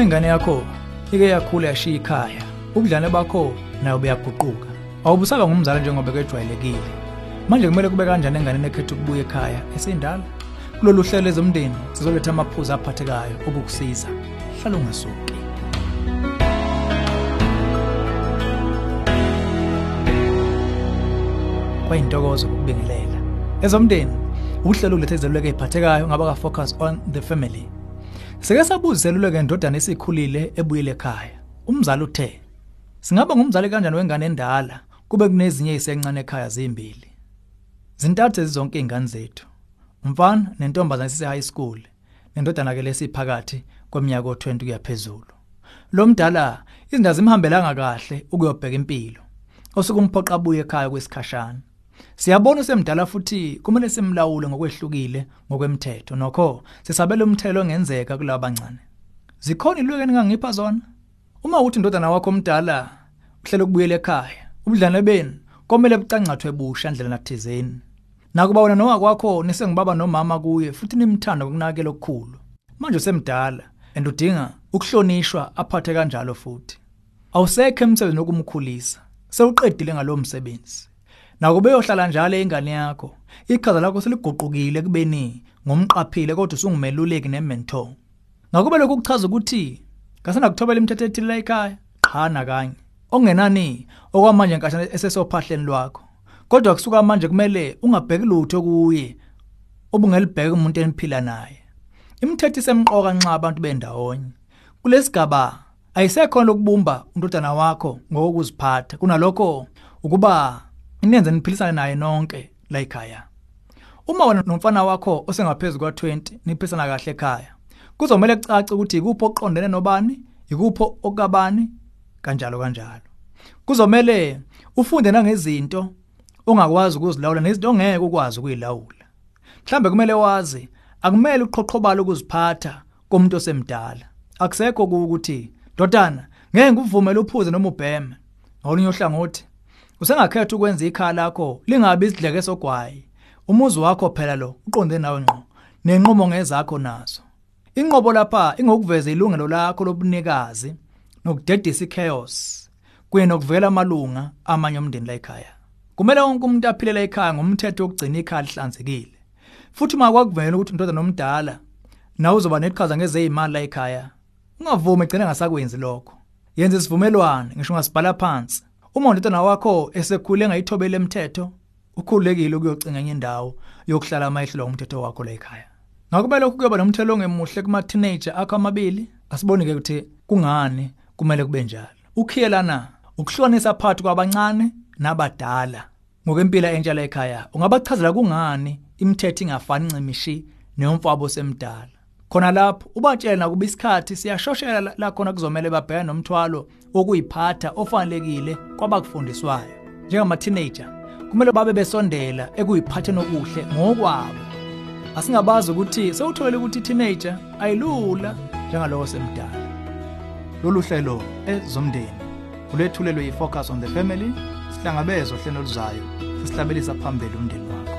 uma ingane yakho ike yakhula yashiya ikhaya. Ubudlane bakho nayo buyaguquka. Awubusaba ngumzali njengoba kwejwayelekile manje kumele kube kanjani enganeni ekhetha ukubuya ekhaya? Esindala? Kulolu hlelo lezomndeni sizoletha amaphuzu aphathekayo okukusiza hlala ungasuki kwayintokozo ukubingelela. Ezomndeni uhlelo ulethe izeluleko eziphathekayo ngaba ka focus on the family. Sike sabuza izeluleko endodana esikhulile ebuyele ekhaya. Umzali uthe singaba ngumzali kanjani wengane endala? Kube kunezinye isencane ekhaya zimbili. Zintathu zonke izingane zethu. Umfana nentombazana sise high school nendodana ke lesiphakathi kweminyaka o20 kuya phezulu. Lo mdala izinto zimhambelanga kahle ukuyobheka impilo. Osukumphoqa abuye ekhaya kwesikhashana Siyabona usemdala futhi kumele simlawule ngokwehlukile ngokwemthetho nokho sisabela umthelo ongenzeka kulabo abancane. Zikhona ilweke ningangipha zona? Uma uthi indodana wakho omdala uhlele ukubuyela ekhaya, ubudlane benu komele bucancathwe busha endlela nakuthizeni. Nakuba wena nowa kwakho nisengibaba nomama kuye futhi nimthanda ngokunakela okukhulu. Manje usemdala and udinga ukuhlonishwa aphathe kanjalo futhi. Awusekho emsebenzini wokumkhulisa. Sewuqedile ngalomsebenzi. Nakube yohlala njalo ingane yakho, iqhaza lakho seliguqukile kubeni ngomqaphile kodwa usungumeluleki nementor. Ngakube lokhu kuchaza ukuthi ngasana kuthobela imithetho ethile la ekhaya, qhana kanye. Okungenani okwamanje nkahlana esesophahleni lwakho. Kodwa kusuka manje kumele ungabheki lutho kuye obungelibheka umuntu eniphila naye. Imithetho isemqoka nxa abantu bendawonye. Kulesigaba ayisekho lokubumba undodana wakho ngokuziphatha. Kunalokho ukuba inenze niphilisane naye nonke la ekhaya uma wena nomfana wakho osengaphezulu kwa20 niphisana kahle ekhaya kuzomela kucace ukuthi ikuphi oqondene nobani ikuphi okabani kanjalo kanjalo. Kuzomela ufunde nangezinto ongakwazi ukuzilawula nezinto ongeke ukwazi ukuyilawula. Mhlambe kumele wazi akumele uqhoqhobala ukuziphatha komuntu osemdala. Akusekho ukuthi dodana ngeke ngivumele uphuze noma ubheme. Ngolunye ohlangothi Usengakhetha ukwenza ikhala lakho lingabi isidleke sogwayi. Umuzi wakho phela lo uqonde nawe ngqo. Nenqumo ngezakho nazo. Inqobo lapha ingokuveza ilungelo lakho lobunikazi nokudedisa ichaos. Kuye nokuvela amalunga amanye omndeni la ekhaya. Kumele wonke umuntu aphile ekhaya ngomthetho wokugcina ikhaya lihlanzekile. Futhi uma kwakuvela ukuthi indoda nomdala nawe uzoba neqhaza ngezeyimali la ekhaya. Ungavumi egcina ngasakwenzi lokho. Yenza isivumelwano ngisho ngasibhala phansi Uma undodana wakho esekhule engayithobela emithetho, ukhulekile ukuyocinga enye indawo yokuhlala amayihlelo umthetho wakho la ekhaya. Ngakube lokhu kuyoba nomthelo ongemuhle kuma teenager akho amabili, asibone ke ukuthi kungani kumele kube njalo. Ukhiyelana ukuhlonisa phakathi kwabancane nabadala. Ngokwempilo entsha la ekhaya, ungabachazela kungani imithetho ingafani ncimishi neyomfabo semdala. Khona lapho ubatshela kuba isikhathi siyashoshela la khona kuzomela babhekane nomthwalo wokuyiphatha ofanelekile kwabakufundiswayo. Njengama teenager kumele babe besondela ekuyiphatheni okuhle ngokwabo. Asingabazi ukuthi sewutholela ukuthi teenager ayilula njengalowo semdala. Lolu hlelo ezomndeni ulethulelwe yi-focus on the family sihlangabezwa hlelo luzayo sisihlabelisa phambili umndeni wakho.